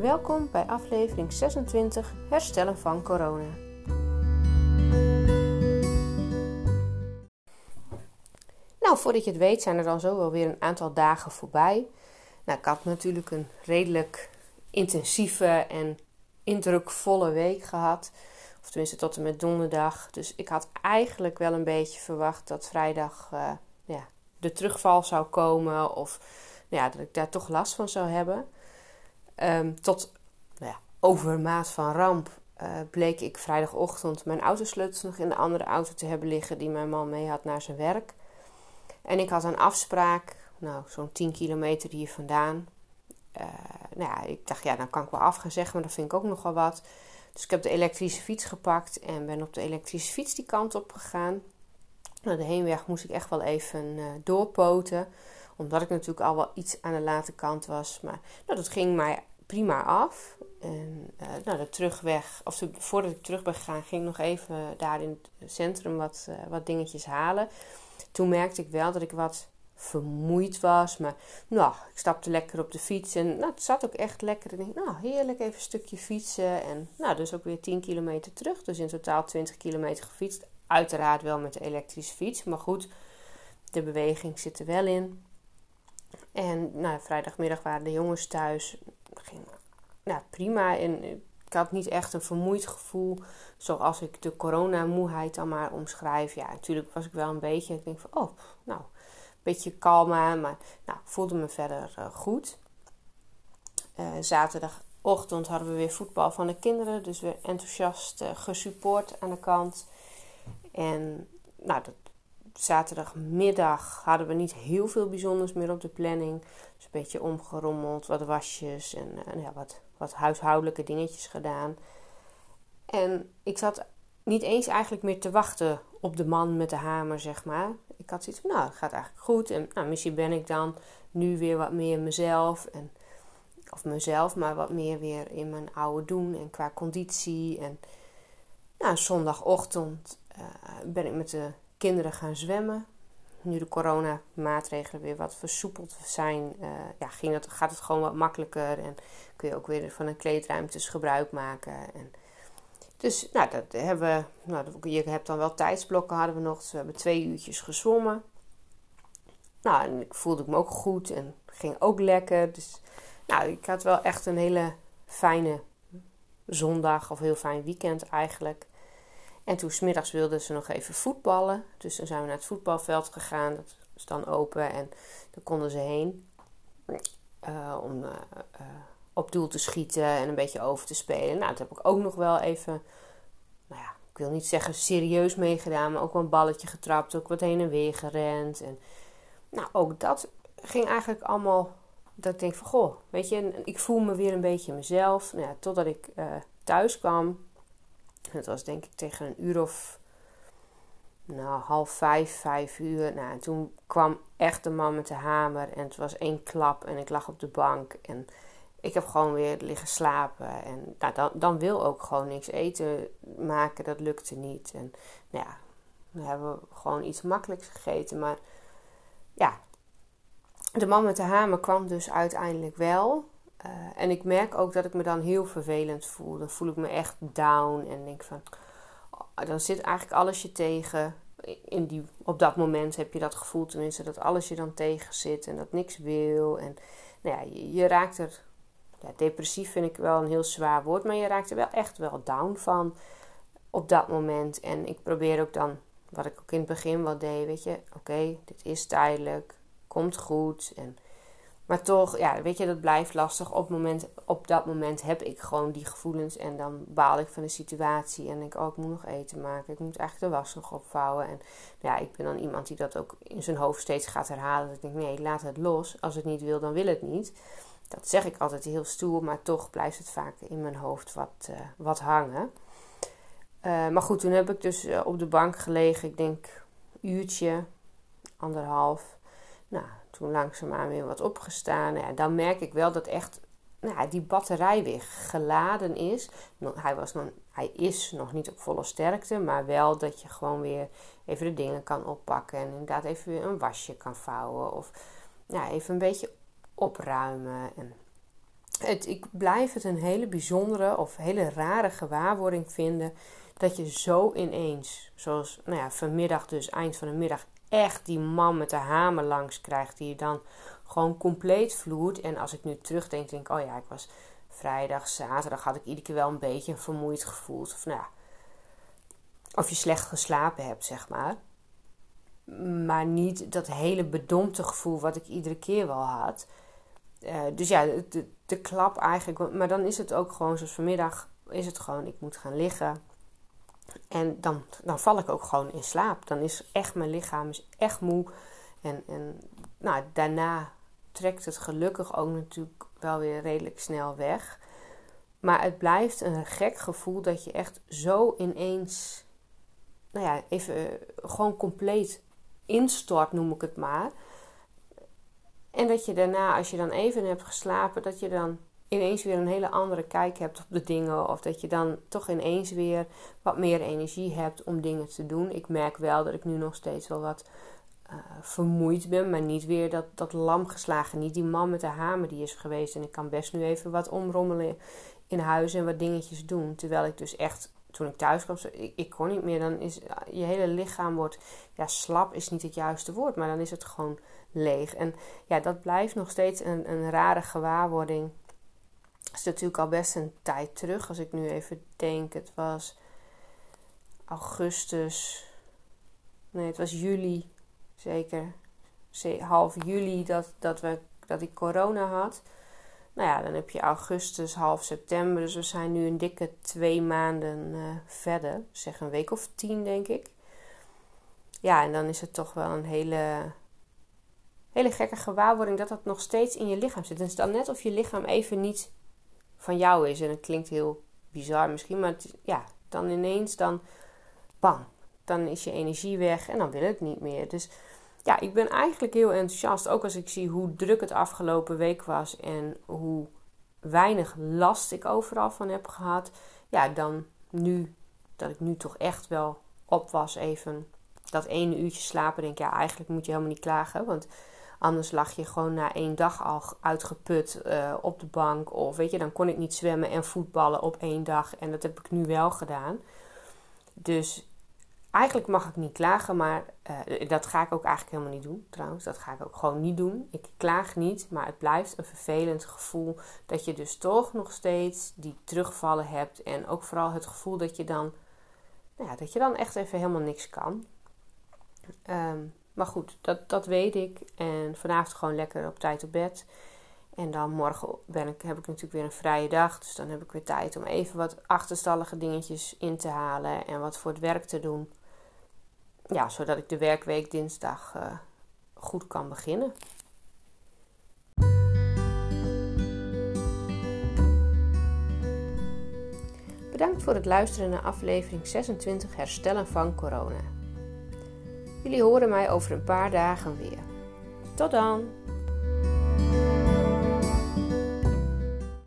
Welkom bij aflevering 26 Herstellen van corona. Nou, voordat je het weet zijn er dan zo wel weer een aantal dagen voorbij. Nou, ik had natuurlijk een redelijk intensieve en indrukvolle week gehad. Of tenminste tot en met donderdag. Dus ik had eigenlijk wel een beetje verwacht dat vrijdag uh, ja, de terugval zou komen. Of nou ja, dat ik daar toch last van zou hebben. Um, tot nou ja, overmaat van ramp uh, bleek ik vrijdagochtend mijn autosleutels nog in de andere auto te hebben liggen die mijn man mee had naar zijn werk. En ik had een afspraak, nou zo'n 10 kilometer hier vandaan. Uh, nou ja, ik dacht, ja, dan kan ik wel af gaan zeggen, maar dat vind ik ook nogal wat. Dus ik heb de elektrische fiets gepakt en ben op de elektrische fiets die kant op gegaan. Nou, de heenweg moest ik echt wel even uh, doorpoten. Omdat ik natuurlijk al wel iets aan de late kant was. Maar nou, dat ging mij prima af. En uh, nou, de terugweg, of voordat ik terug ben gegaan, ging ik nog even daar in het centrum wat, uh, wat dingetjes halen. Toen merkte ik wel dat ik wat vermoeid was. Maar nou, ik stapte lekker op de fiets en nou, het zat ook echt lekker. En ik nou, heerlijk even een stukje fietsen. En nou, dus ook weer 10 kilometer terug. Dus in totaal 20 kilometer gefietst. Uiteraard wel met de elektrische fiets. Maar goed, de beweging zit er wel in. En nou, vrijdagmiddag waren de jongens thuis. Ging nou, prima. En ik had niet echt een vermoeid gevoel. Zoals ik de coronamoeheid dan maar omschrijf. Ja, natuurlijk was ik wel een beetje. Ik denk van, oh, nou, een beetje kalm. Maar nou, voelde me verder uh, goed. Uh, zaterdagochtend hadden we weer voetbal van de kinderen. Dus weer enthousiast uh, gesupport aan de kant. En nou, dat, zaterdagmiddag hadden we niet heel veel bijzonders meer op de planning. Dus een beetje omgerommeld, wat wasjes en, en ja, wat, wat huishoudelijke dingetjes gedaan. En ik zat niet eens eigenlijk meer te wachten op de man met de hamer, zeg maar. Ik had zoiets van, nou, het gaat eigenlijk goed. En nou, misschien ben ik dan nu weer wat meer mezelf. En, of mezelf, maar wat meer weer in mijn oude doen en qua conditie. En nou, zondagochtend uh, ben ik met de kinderen gaan zwemmen. Nu de coronamaatregelen weer wat versoepeld zijn, uh, ja, ging het, gaat het gewoon wat makkelijker. En kun je ook weer van een kleedruimtes gebruik maken. En dus nou, dat hebben nou, je hebt dan wel tijdsblokken hadden we nog. Dus we hebben twee uurtjes gezwommen. Nou, en ik voelde me ook goed en ging ook lekker. Dus nou, ik had wel echt een hele fijne zondag of heel fijn weekend eigenlijk. En toen smiddags wilden ze nog even voetballen. Dus toen zijn we naar het voetbalveld gegaan. Dat is dan open en daar konden ze heen. Uh, om uh, uh, op doel te schieten en een beetje over te spelen. Nou, dat heb ik ook nog wel even, nou ja, ik wil niet zeggen serieus meegedaan, maar ook wel een balletje getrapt, ook wat heen en weer gerend. En nou, ook dat ging eigenlijk allemaal, dat ik denk van, goh, weet je, ik voel me weer een beetje mezelf. Nou ja, totdat ik thuis kwam, het was denk ik tegen een uur of nou, half vijf, vijf uur. Nou, en toen kwam echt de man met de hamer en het was één klap en ik lag op de bank en ik heb gewoon weer liggen slapen. En nou, dan, dan wil ook gewoon niks eten maken. Dat lukte niet. En nou ja, we hebben gewoon iets makkelijks gegeten. Maar ja, de man met de hamer kwam dus uiteindelijk wel. Uh, en ik merk ook dat ik me dan heel vervelend voel. Dan voel ik me echt down. En denk van, oh, dan zit eigenlijk alles je tegen. In die, op dat moment heb je dat gevoel tenminste dat alles je dan tegen zit. En dat niks wil. En nou ja, je, je raakt er ja, depressief vind ik wel een heel zwaar woord, maar je raakt er wel echt wel down van op dat moment. En ik probeer ook dan, wat ik ook in het begin wel deed, weet je, oké, dit is tijdelijk, komt goed. En, maar toch, ja, weet je, dat blijft lastig. Op, moment, op dat moment heb ik gewoon die gevoelens en dan baal ik van de situatie en denk, oh, ik moet nog eten maken, ik moet eigenlijk de was nog opvouwen. En ja, ik ben dan iemand die dat ook in zijn hoofd steeds gaat herhalen. Dat ik denk, nee, laat het los. Als het niet wil, dan wil het niet. Dat zeg ik altijd heel stoer, maar toch blijft het vaak in mijn hoofd wat, uh, wat hangen. Uh, maar goed, toen heb ik dus uh, op de bank gelegen. Ik denk uurtje, anderhalf. Nou, toen langzaamaan weer wat opgestaan. Ja, dan merk ik wel dat echt nou, die batterij weer geladen is. Hij, was nog, hij is nog niet op volle sterkte, maar wel dat je gewoon weer even de dingen kan oppakken. En inderdaad even weer een wasje kan vouwen. Of ja, even een beetje opruimen. En het, ik blijf het een hele bijzondere of hele rare gewaarwording vinden dat je zo ineens, zoals nou ja, vanmiddag dus, eind van de middag, echt die man met de hamer langs krijgt, die je dan gewoon compleet vloert. En als ik nu terugdenk, denk ik, oh ja, ik was vrijdag, zaterdag, had ik iedere keer wel een beetje vermoeid gevoeld. Of nou of je slecht geslapen hebt, zeg maar. Maar niet dat hele bedompte gevoel wat ik iedere keer wel had. Uh, dus ja, de, de klap eigenlijk. Maar dan is het ook gewoon zoals vanmiddag. Is het gewoon, ik moet gaan liggen. En dan, dan val ik ook gewoon in slaap. Dan is echt mijn lichaam is echt moe. En, en nou, daarna trekt het gelukkig ook natuurlijk wel weer redelijk snel weg. Maar het blijft een gek gevoel dat je echt zo ineens, nou ja, even eh, gewoon compleet instort, noem ik het maar. En dat je daarna, als je dan even hebt geslapen, dat je dan ineens weer een hele andere kijk hebt op de dingen. Of dat je dan toch ineens weer wat meer energie hebt om dingen te doen. Ik merk wel dat ik nu nog steeds wel wat uh, vermoeid ben, maar niet weer dat, dat lam geslagen. Niet die man met de hamer die is geweest. En ik kan best nu even wat omrommelen in huis en wat dingetjes doen. Terwijl ik dus echt, toen ik thuis kwam, ik, ik kon niet meer. Dan is je hele lichaam wordt, ja, slap is niet het juiste woord, maar dan is het gewoon leeg. En ja, dat blijft nog steeds een, een rare gewaarwording. Is natuurlijk al best een tijd terug. Als ik nu even denk, het was augustus. Nee, het was juli. Zeker half juli dat, dat, we, dat ik corona had. Nou ja, dan heb je augustus, half september. Dus we zijn nu een dikke twee maanden uh, verder. Zeg een week of tien, denk ik. Ja, en dan is het toch wel een hele hele gekke gewaarwording dat dat nog steeds in je lichaam zit. En het is dan net of je lichaam even niet van jou is. En het klinkt heel bizar misschien, maar ja, dan ineens dan bang. Dan is je energie weg en dan wil het niet meer. Dus ja, ik ben eigenlijk heel enthousiast. Ook als ik zie hoe druk het afgelopen week was en hoe weinig last ik overal van heb gehad. Ja, dan nu dat ik nu toch echt wel op was even dat ene uurtje slapen. Denk ik, ja, eigenlijk moet je helemaal niet klagen. Want Anders lag je gewoon na één dag al uitgeput uh, op de bank. Of weet je, dan kon ik niet zwemmen en voetballen op één dag. En dat heb ik nu wel gedaan. Dus eigenlijk mag ik niet klagen, maar uh, dat ga ik ook eigenlijk helemaal niet doen. Trouwens, dat ga ik ook gewoon niet doen. Ik klaag niet, maar het blijft een vervelend gevoel dat je dus toch nog steeds die terugvallen hebt. En ook vooral het gevoel dat je dan, nou ja, dat je dan echt even helemaal niks kan. Um, maar goed, dat, dat weet ik. En vanavond gewoon lekker op tijd op bed. En dan morgen ben ik, heb ik natuurlijk weer een vrije dag. Dus dan heb ik weer tijd om even wat achterstallige dingetjes in te halen. En wat voor het werk te doen. Ja, zodat ik de werkweek dinsdag uh, goed kan beginnen. Bedankt voor het luisteren naar aflevering 26 Herstellen van Corona. Jullie horen mij over een paar dagen weer. Tot dan!